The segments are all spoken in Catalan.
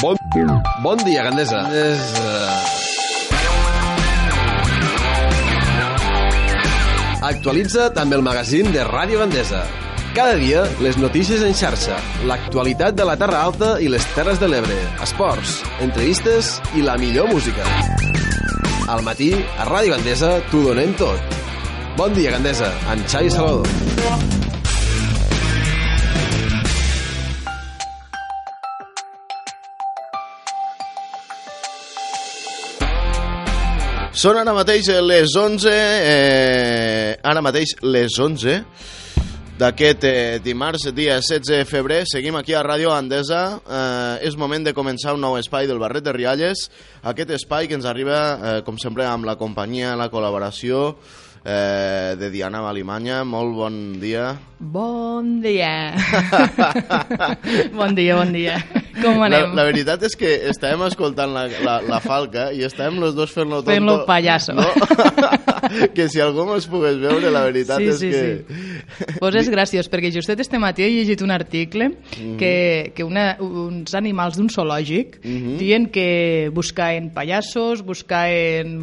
Bon, bon dia, Gandesa. És, uh... Actualitza't amb el magazín de Ràdio Gandesa. Cada dia, les notícies en xarxa, l'actualitat de la Terra Alta i les Terres de l'Ebre, esports, entrevistes i la millor música. Al matí, a Ràdio Gandesa, t'ho donem tot. Bon dia, Gandesa, amb Xavi Salvador. Són ara mateix les 11, eh, ara mateix les 11 d'aquest eh, dimarts, dia 16 de febrer. Seguim aquí a Ràdio Andesa. Eh, és moment de començar un nou espai del Barret de Rialles. Aquest espai que ens arriba, eh, com sempre, amb la companyia, la col·laboració eh, de Diana Balimanya. Molt bon dia. Bon dia. bon dia, bon dia. Com anem? La, la veritat és que estàvem escoltant la, la, la falca i estàvem los dos fent-lo tonto. Fent-lo pallasso. No? que si algú ens pogués veure, la veritat sí, és sí, que... Sí. Pues és graciós, perquè justet este matí he llegit un article mm -hmm. que, que una, uns animals d'un zoològic mm -hmm. diuen que buscaven pallassos, buscaven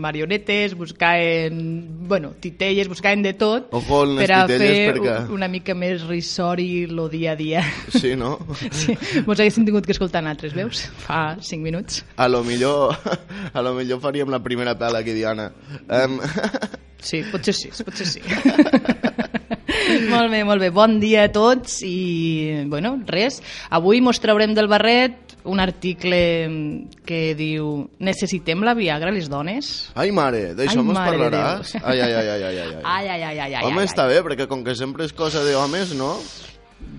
marionetes, buscaven, bueno, titelles, buscaven de tot Ojo les per a fer perquè- una mica més risori lo dia a dia. Sí, no? Sí, mos haguéssim tingut que escoltar altres, veus? Fa 5 minuts. A lo millor, a lo millor faríem la primera pela aquí, Diana. Um, Sí, potser sí, potser sí. molt bé, molt bé. Bon dia a tots i, bueno, res. Avui mos traurem del barret un article que diu Necessitem la Viagra les dones? ai, mare, d'això Ai, mos parlaràs? Déu. Ai, ai, ai, ai, ai, ai. Ai, ai, ai, ai, ai. Home, ai, està ai. bé, perquè com que sempre és cosa d'homes, no?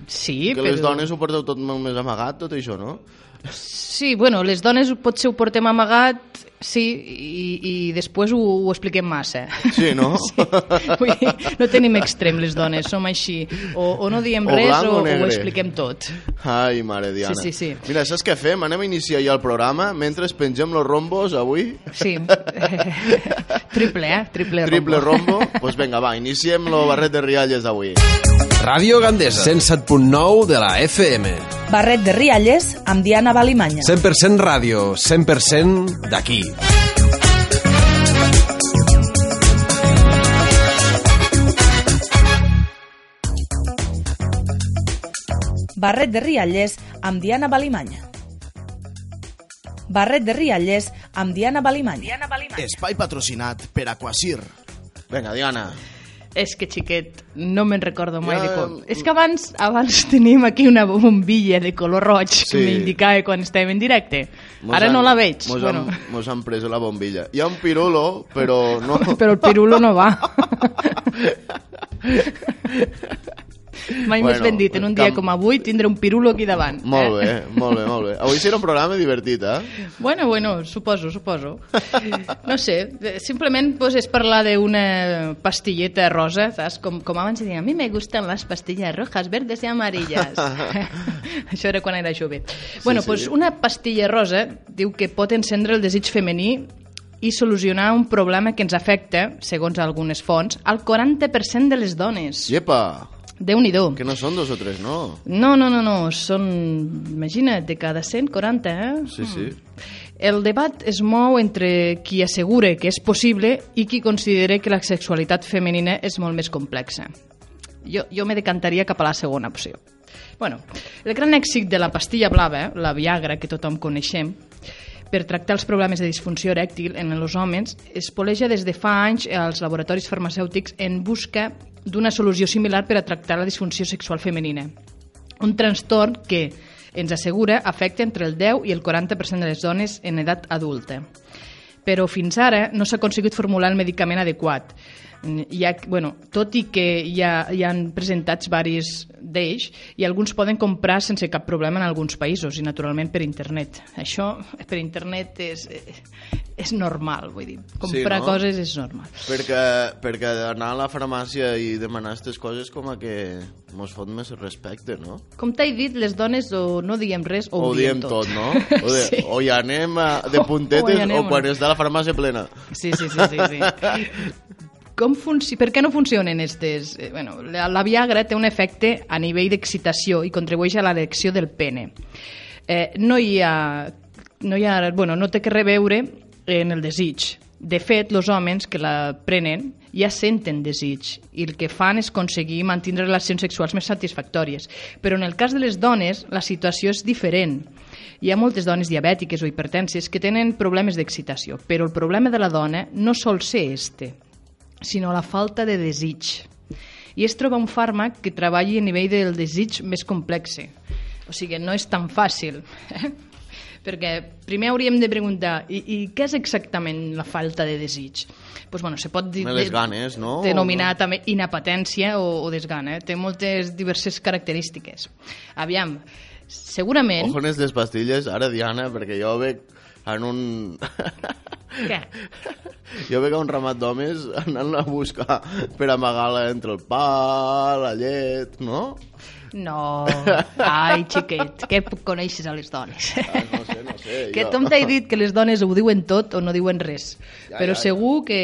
Sí, que però... les dones ho porteu tot molt més amagat, tot això, no? Sí, bueno, les dones potser ho portem amagat, sí, i, i després ho, ho expliquem massa. Sí, no? Sí. Vull dir, no tenim extrem les dones, som així. O, o no diem O res o o, ho expliquem tot. Ai, mare Diana. Sí, sí, sí. Mira, saps què fem? Anem a iniciar ja el programa mentre pengem los rombos avui. Sí. Triple, eh? Triple, Triple rombo. rombo. Doncs pues vinga, va, iniciem lo barret de rialles d'avui. Ràdio Gandesa, 107.9 de la FM. Barret de Rialles amb Diana Balimanya. 100% ràdio, 100% d'aquí. Barret de Rialles amb Diana Balimanya. Barret de Rialles amb Diana Balimanya. Diana Balimanya. Espai patrocinat per Aquasir. Vinga, Diana. És que, xiquet, no me'n recordo mai Ja, de com. És que abans abans tenim aquí una bombilla de color roig Sí. que m'indicava quan estàvem en directe. Mos Ara han- no la veig. Mos, bueno, han, mos han pres la bombilla. Hi ha un pirulo, però no... però el pirulo no va. Mai Bueno, més ben dit, en un dia com avui tindré un pirulo aquí davant. Molt eh? bé, molt bé, molt bé. Avui serà un programa divertit, eh? Bueno, bueno, suposo, suposo. No sé, eh, simplement pues, és parlar d'una pastilleta rosa, saps? Com, com abans deien, a mi me gustan las pastillas rojas, verdes y amarillas. Això era quan era jove. Bueno, sí. pues una pastilla rosa diu que pot encendre el desig femení i solucionar un problema que ens afecta, segons algunes fonts, al 40% de les dones. Llepa, Déu-n'hi-do. que no són dos o tres, no? No, no, no, no, són, imagina't, de cada 140, eh? Sí, sí. El debat es mou entre qui assegura que és possible i qui considera que la sexualitat femenina és molt més complexa. Jo, jo me decantaria cap a la segona opció. Bueno, el gran èxit de la pastilla blava, la Viagra, que tothom coneixem, per tractar els problemes de disfunció erèctil en els homes es poleja des de fa anys als laboratoris farmacèutics en busca d'una solució similar per a tractar la disfunció sexual femenina. Un trastorn que ens assegura afecta entre el 10 i el 40% de les dones en edat adulta. Però fins ara no s'ha aconseguit formular el medicament adequat. Hi ha, bueno, tot i que hi, ha, hi han presentats varis d'ells i alguns poden comprar sense cap problema en alguns països i naturalment per internet. Això per internet és, és normal, vull dir, comprar no? coses és normal. Perquè, perquè anar a la farmàcia i demanar aquestes coses com a que mos fot més respecte, no? Com t'he dit, les dones o no diem res o, O, ho diem tot, no? O, de, sí. o hi anem a, de O- o puntetes hi o, anem. quan està la farmàcia plena. Sí, sí, sí, sí, sí. Com funci... Per què no funcionen aquestes... Eh, bueno, la, Viagra té un efecte a nivell d'excitació i contribueix a l'erecció del pene. Eh, no hi ha... No, hi ha, bueno, no té que reveure en el desig. De fet, els homes que la prenen ja senten desig i el que fan és aconseguir mantenir relacions sexuals més satisfactòries. Però en el cas de les dones, la situació és diferent. Hi ha moltes dones diabètiques o hipertenses que tenen problemes d'excitació, però el problema de la dona no sol ser este, sinó la falta de desig. I es troba un fàrmac que treballi a nivell del desig més complexe. O sigui, no és tan fàcil. Eh? Perquè primer hauríem de preguntar i, i què és exactament la falta de desig? Pues, bueno, se pot dir, Les ganes, no? denominar també inapetència o, o desgana. Eh? Té moltes diverses característiques. Aviam, segurament... Ojones les pastilles, ara Diana, perquè jo veig en un... Què? Jo veig un ramat d'homes anant a buscar per amagar-la entre el pa, la llet, no? No, ai, xiquet, què coneixes a les dones? Ah, no sé, no sé. que jo- t'he dit que les dones ho diuen tot o no diuen res. Ja, Però ja, ja. segur que...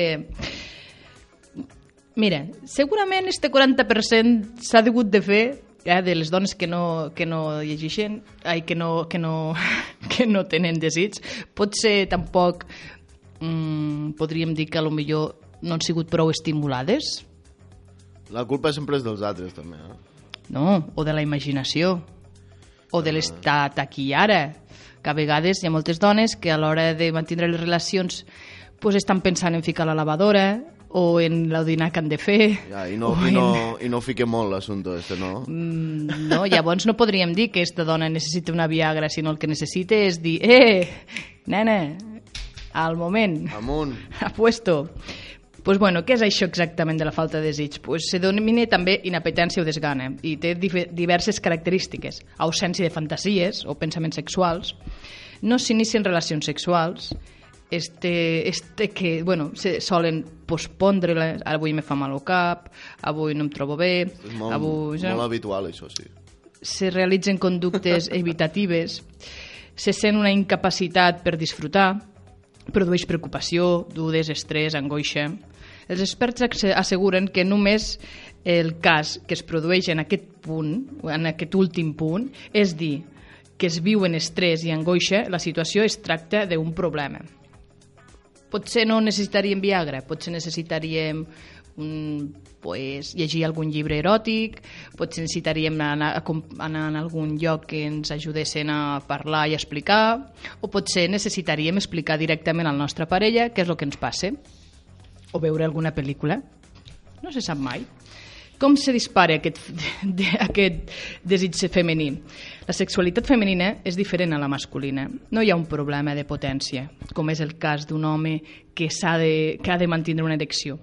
Mira, segurament este 40% s'ha degut de fer eh, de les dones que no, que no llegeixen, ai, que no, que no, que no tenen desig, pot ser tampoc, mm, podríem dir que a lo millor no han sigut prou estimulades, La culpa sempre és dels altres, també, eh? no? o de la imaginació, o de l'estat aquí i ara, que a vegades hi ha moltes dones que a l'hora de mantenir les relacions pues, estan pensant en ficar la lavadora o en el dinar que han de fer. Ja, i, no, i, en- no, I no fique molt l'assumpte, este, no? Mm, no, llavors no podríem dir que aquesta dona necessita una Viagra, sinó el que necessita és dir, eh, nena, al moment, Amunt. a puesto. Pues bueno, què és això exactament de la falta de desig? Pues se denomina també inapetència o desgana i té diverses característiques. Ausència de fantasies o pensaments sexuals, no s'inicien relacions sexuals, este, este que, bueno, se solen pospondre, avui me fa mal el cap, avui no em trobo bé, És molt, avui... molt habitual, això, sí. se realitzen conductes evitatives, se sent una incapacitat per disfrutar, produeix preocupació, dudes, estrès, angoixa. Els experts asse- asseguren que només el cas que es produeix en aquest punt, en aquest últim punt, és dir, que es viu en estrès i angoixa, la situació es tracta d'un problema. Potser no necessitaríem Viagra, potser necessitaríem pues, llegir algun llibre eròtic, potser necessitaríem anar a, anar a algun lloc que ens ajudessin a parlar i a explicar, o potser necessitaríem explicar directament al nostre parella què és el que ens passa, o veure alguna pel·lícula. No se sap mai. Com se dispara aquest, de, aquest desig femení? La sexualitat femenina és diferent a la masculina. No hi ha un problema de potència, com és el cas d'un home que, s'ha de, que ha de mantenir una erecció.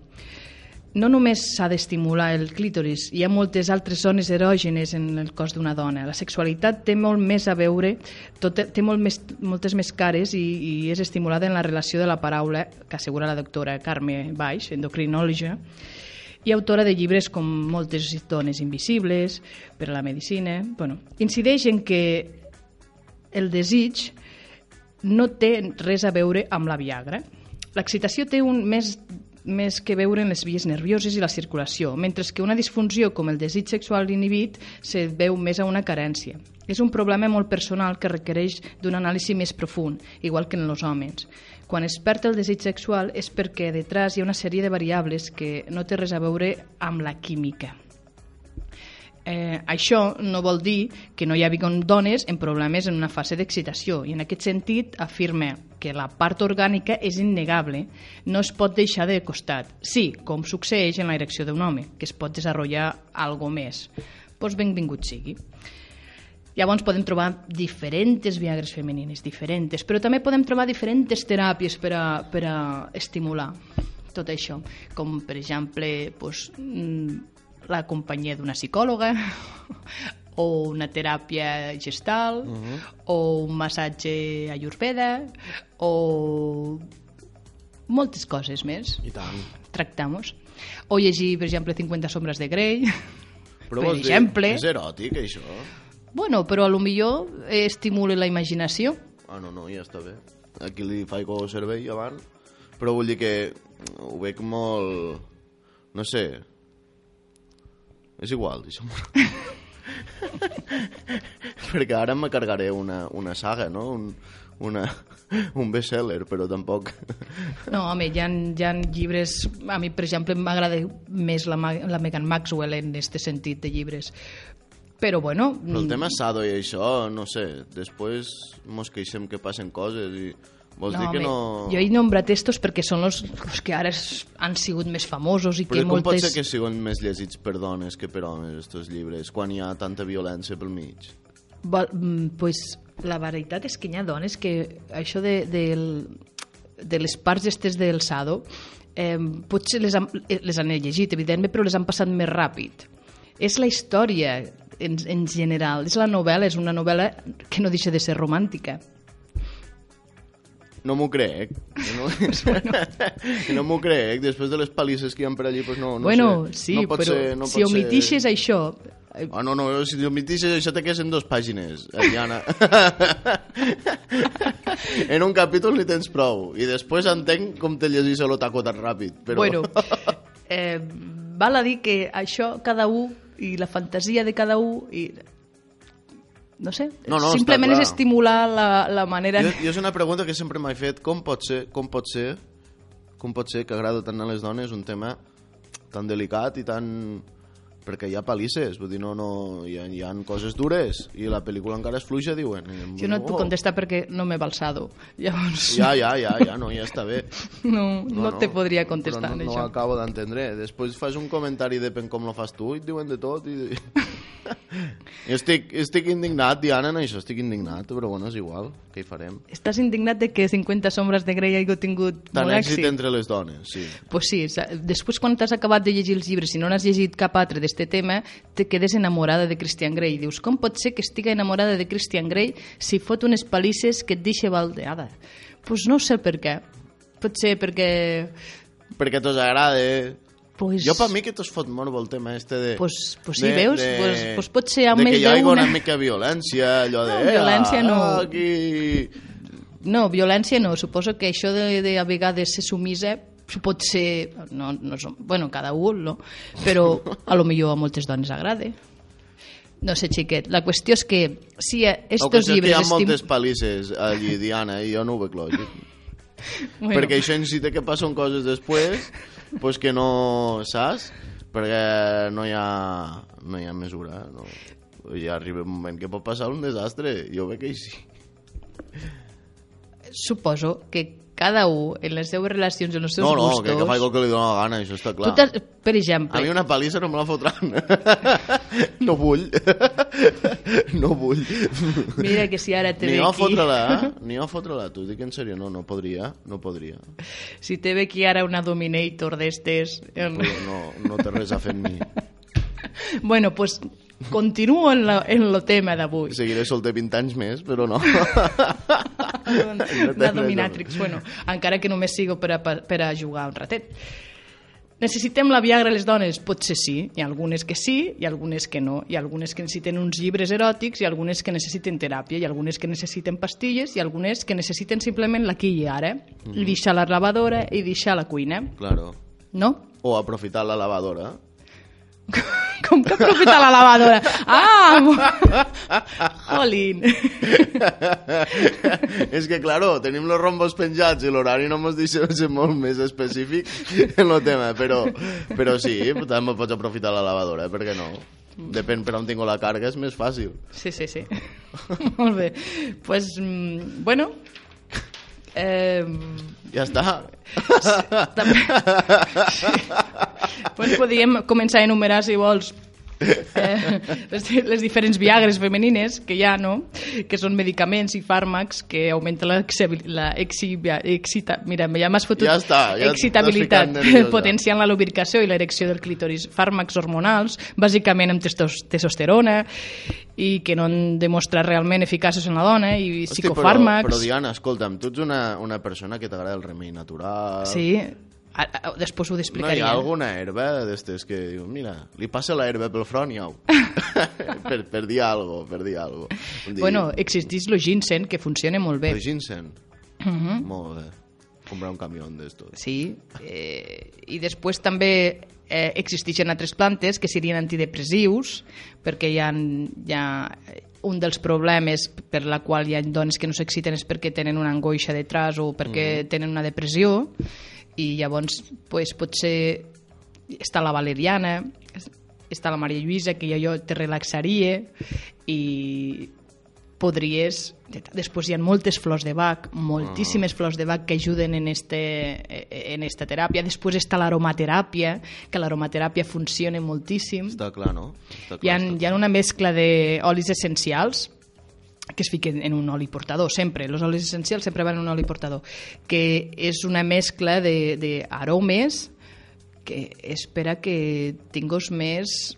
No només s'ha d'estimular el clítoris, hi ha moltes altres zones erògenes en el cos d'una dona. La sexualitat té molt més a veure, tot, té molt més, moltes més cares i, i és estimulada en la relació de la paraula, que assegura la doctora Carme Baix, endocrinòloga, i autora de llibres com Moltes dones invisibles, per a la medicina... Bueno, incideix en que el desig no té res a veure amb la Viagra. L'excitació té un més, més que veure en les vies nervioses i la circulació, mentre que una disfunció com el desig sexual inhibit se veu més a una carència. És un problema molt personal que requereix d'un anàlisi més profund, igual que en els homes. Quan es perd el desig sexual és perquè detrás hi ha una sèrie de variables que no té res a veure amb la química. Eh, això no vol dir que no hi hagi dones en problemes en una fase d'excitació i en aquest sentit afirma que la part orgànica és innegable, no es pot deixar de costat. Sí, com succeeix en la erecció d'un home, que es pot desenvolupar algo més. Doncs benvingut sigui. Llavors podem trobar diferents viagres femenines, diferents, però també podem trobar diferents teràpies per a, per a estimular. tot això, com per exemple pues, mm, la companyia d'una psicòloga o una teràpia gestal uh -huh. o un massatge ayurveda o moltes coses més I tant. tractamos o llegir, per exemple, 50 sombres de Grey Però per vols dir, exemple és eròtic, això? bueno, però a lo millor estimula la imaginació Ah, no, no, ja està bé. Aquí li faig el cervell avant. Però vull dir que ho veig molt... No sé... És igual, deixa'm Perquè ara me cargaré una, una saga, no? Un, una, un bestseller, però tampoc... No, home, hi ha, hi ha llibres... A mi, per exemple, m'agrada més la, la Megan Maxwell en este sentit de llibres. Però, bueno... Però el tema Sado i això, no sé, després mos queixem que passen coses i... Vols dir que home, no... Jo he nombrat estos perquè són els, els que ara es- han sigut més famosos i Però que com pot moltes... ser que siguin més llegits per dones que per homes, estos llibres, quan hi ha tanta violència pel mig? Mm, pues, la veritat és que hi ha dones que això de, del, de les parts estes del Sado eh, potser les han, eh, les han llegit, evidentment, però les han passat més ràpid. És la història en, en general, és la novel·la, és una novel·la que no deixa de ser romàntica. No m'ho crec. No, no m'ho crec. Després de les palisses que hi ha per allí, pues no, no bueno, sé. sí, no però ser, no si pot omitixes ser... això... Ah, no, no, si omitixes això te quedes en dos pàgines, Ariana. en un capítol ni tens prou. I després entenc com te llegís l'otaco tan ràpid. Però... Bueno, eh, val a dir que això cada un i la fantasia de cada un i no sé, No, no, simplement és estimular la, la manera... Jo, jo és una pregunta que sempre m'he fet. Com pot ser, com pot ser, com pot ser que agrada tant a les dones un tema tan delicat i tan... Perquè hi ha palisses, vull dir, no, no, hi, ha, hi ha coses dures i la pel·lícula encara és fluixa, diuen. Jo no et puc oh, contestar perquè no m'he balsado. Llavors, Ja, ja, ja, ja, no, ja està bé. no, no, no te podria contestar però en no, no això. acabo d'entendre. Després fas un comentari depèn com lo fas tu i et diuen de tot. I... jo estic, estic indignat, Diana, en això, estic indignat, però bueno, és igual, què hi farem? Estàs indignat de que 50 sombres de Grey hagi tingut Tant molt èxit èxit? entre les dones, sí. Pues sí, després quan t'has acabat de llegir els llibres, si no n'has llegit cap altre d'este tema, te quedes enamorada de Christian Grey. Dius, com pot ser que estigui enamorada de Christian Grey si fot unes palisses que et deixa baldeada? Pues no sé per què. Pot ser perquè... Perquè tos agrada. Pues, Jo per mi que tos fot molt el tema este de... Pues- pues sí, veus? Pues- pues pot ser amb de més que hi hagi d'una. una mica violència, allò de... No, violència no. Ah, aquí... No, violència no. Suposo que això de, de a vegades ser sumisa pot ser... No, no som, bueno, cada un, no? Però a lo millor a moltes dones agrada. No sé, xiquet. La qüestió és que si La estos qüestió és que hi llibres... ha moltes palisses allí, Diana, i jo no ho veig lògic. Bueno, Perquè això incita que passen coses després pues que no saps? Perquè no hi ha, no hi ha mesura no? ja arriba un moment que pot passar un desastre. Jo veig que sí Suposo que cada un, en les seves relacions, en els seus no, no, gustos... que, que faig el que li dóna la gana això està tu clar t'has- per a exemple, mi una palissa no me la fotran. No vull. No vull. Mira que si ara te ni ve a aquí... fotre-la eh? ni jo a fotre-la, t'ho dic en sèrio. No, no podria, no podria. Si te ve aquí ara una Dominator d'estes... En... Però no, no té res a fer amb mi. Bueno, pues continuo en, la, en lo tema d'avui. seguiré solter 20 anys més però no Una dominatrix, bueno, encara que només sigo per a, per a jugar un ratet. Necessitem la Viagra les dones? Potser sí. Hi ha algunes que sí i algunes que no. Hi ha algunes que necessiten uns llibres eròtics i algunes que necessiten teràpia i algunes que necessiten pastilles i algunes que necessiten simplement l'aquí i ara. I deixar la lavadora i deixar la cuina. claro No? o aprofitar la lavadora Com que aprofitar la lavadora? Ah! Jolín! és que, claro, tenim los rombos penjats i l'horari no mos deixa ser molt més específic en el tema, però, però sí, també pots aprofitar la lavadora, per què no? Depèn per on tinc la càrrega, és més fàcil. Sí, sí, sí. Molt bé. pues, mm, bueno... Eh, Ja està. també... Sí. Pues podríem començar a enumerar, si vols, eh, les, les diferents viagres femenines que hi ha, no? que són medicaments i fàrmacs que augmenten la, la exibia, excita, mira, ja m'has fotut Ja està, ja excitabilitat, potenciant la lubricació i l'erecció del clítoris, fàrmacs hormonals, bàsicament amb testos, testosterona, i que no han demostrat realment eficaços en la dona, i Hosti, psicofàrmacs... Però, però Diana, escolta'm, tu ets una, una persona que t'agrada el remei natural. Sí, a, a, després ho No hi explicaria. ha alguna herba d'estes que diu, mira, li passa la herba pel front i au. per, per dir algo, per dir algo. Dir, Bueno, existeix el ginseng, que funciona molt bé. El ginseng. Mhm. Molt bé. Comprar un camió d'estos. Sí, eh, i després també eh, existeixen altres plantes que serien antidepressius, perquè hi ha, hi ha un dels problemes per la qual hi ha dones que no s'exciten és perquè tenen una angoixa detrás o perquè Mhm. tenen una depressió, i llavors pues, potser està la valeriana, està la Maria Lluïsa, que allò te relaxaria, i podries... Després hi ha moltes flors de bac, moltíssimes Ah. flors de bac que ajuden en, este, en esta teràpia. Després està l'aromateràpia, que l'aromateràpia funciona moltíssim. Està clar, no? Està Hi ha, clar, hi ha una mescla d'olis essencials que es fiquen en un oli portador, sempre. Els olis essencials sempre van en un oli portador, que és una mescla d'aromes que espera que tinguis més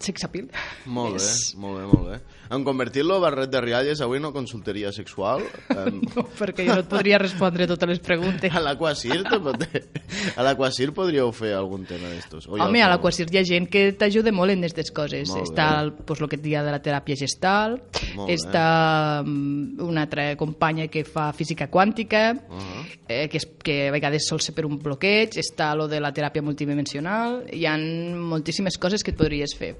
sex appeal. Molt bé, Més- molt bé, molt bé. En convertir-lo barret de rialles avui no consultaria sexual. Em, No, perquè jo no et podria respondre totes les preguntes. a l'Aquacir te pot- a l'Aquacir podríeu fer algun tema d'estos. Ja Home, ho a l'Aquasir hi ha gent que t'ajuda molt en aquestes coses. Molt està bé. el, pues, el que et dia de la teràpia gestal, Molt bé. està mm, una altra companya que fa física quàntica, Ah. eh, que, és, que a vegades sol ser per un bloqueig, està lo de la teràpia multidimensional, hi ha moltíssimes coses que et podries fer.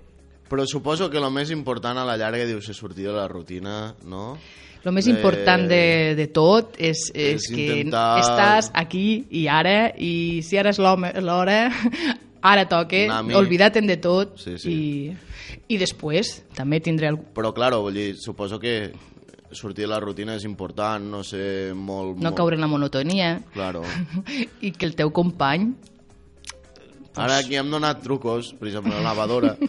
Però suposo que el més important a la llarga diu ser sortir de la rutina, no? El més important de, de tot és, és, és que intentar- estàs aquí i ara, i si ara és l'hora, ara toca, Nami. oblida't de tot, Sí, sí. I, i després també tindré algú... Però, claro, vull dir, suposo que sortir de la rutina és important, no sé, molt... no molt... caure en la monotonia Claro. i que el teu company Ara aquí hem donat trucos, per exemple, la lavadora.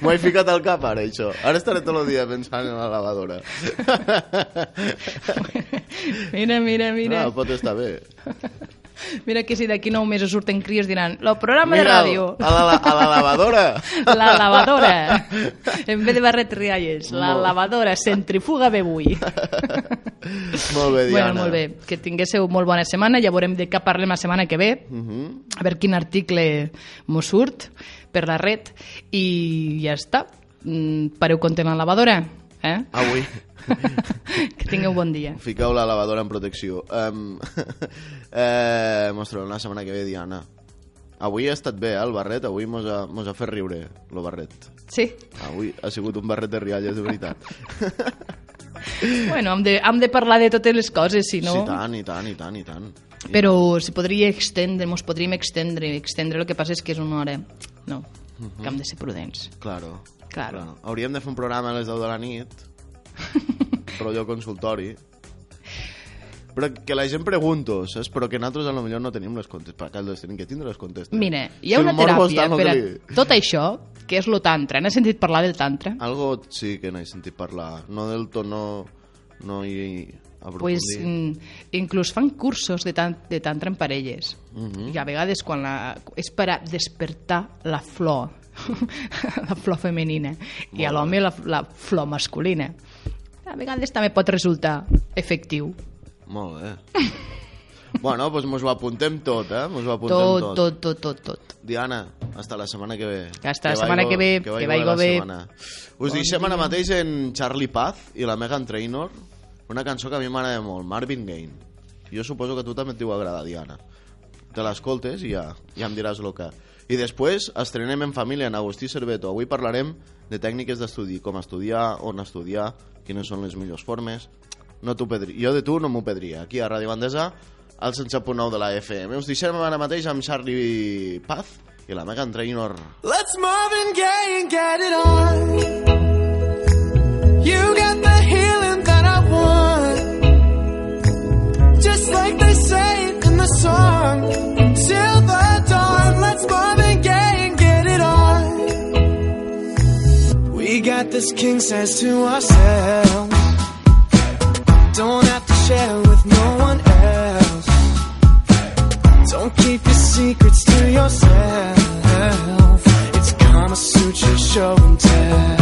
M'ho he ficat al cap ara, això. Ara estaré tot el dia pensant en la lavadora. mira, mira, mira No, pot estar bé. Mira que si d'aquí nou mesos surten crios diran lo programa de Mira, ràdio a la, a la lavadora. la lavadora en vez de barret rialles la Molt. lavadora centrifuga bevui molt bé, Diana. Bueno, molt bé. Que tinguéssiu molt bona setmana. Ja veurem de què parlem la setmana que ve. Uh -huh. A veure quin article mos surt per la red. I ja està. Mm, Pareu amb la lavadora. Eh? Avui. que tingueu bon dia. Fiqueu la lavadora en protecció. Um, eh, mos trobem la setmana que ve, Diana. Avui ha estat bé, eh, el barret. Avui mos ha, mos ha fet riure, el barret. Sí. Avui ha sigut un barret de rialles, de veritat. Bueno, hem de, hem de parlar de totes les coses, si no... Sí, tant, i tant, i tant, i tant. Però se podria extendre, mos podríem extendre, extendre, el que passa és que és una hora. No, que hem de ser prudents. Claro. Claro. Hauríem de fer un programa a les 10 de la nit, rotllo consultori, però que la gent pregunto, saps? Però que nosaltres a lo millor no tenim les contestes, perquè els tenim que tindre les contestes. Mira, hi Si ha el una teràpia per li- tot això, que és lo tantra. N'has sentit parlar del tantra? Algo sí que n'he sentit parlar, no del tot, no, no hi pues, mm, inclús fan cursos de, tan, de tantra en parelles. Mhm. I a vegades quan la, és per a despertar la flor, la flor femenina, i a l'home la, la flor masculina. A vegades també pot resultar efectiu. Molt bé. bueno, doncs mos ho apuntem tot, eh? Mos ho apuntem Tot, tot, tot, tot, tot. Diana, hasta la setmana que ve. Hasta la setmana que ve, que vaigo bé. Us deixem ara mateix en Charlie Paz i la Megan Trainor, una cançó que a mi m'agrada molt, Marvin Gaye. Jo suposo que a tu també et deu agradar, Diana. Te l'escoltes i ja, ja em diràs el que... I després estrenem en família en Agustí Cerveto. Avui parlarem de tècniques d'estudi, com estudiar, on estudiar, quines són les millors formes. No t'ho pedri... Jo de tu no m'ho pedria. Aquí a Ràdio Bandesa, al 107.9 de la FM. Us deixem ara mateix amb Charlie Paz i la Megan Trainor. Let's Marvin Gaye and get it on. You got the healing that I want. Just like they say in the song. We got this king size to ourselves. Don't have to share with no one else. Don't keep your secrets to yourself. It's Kama Sutra show and tell.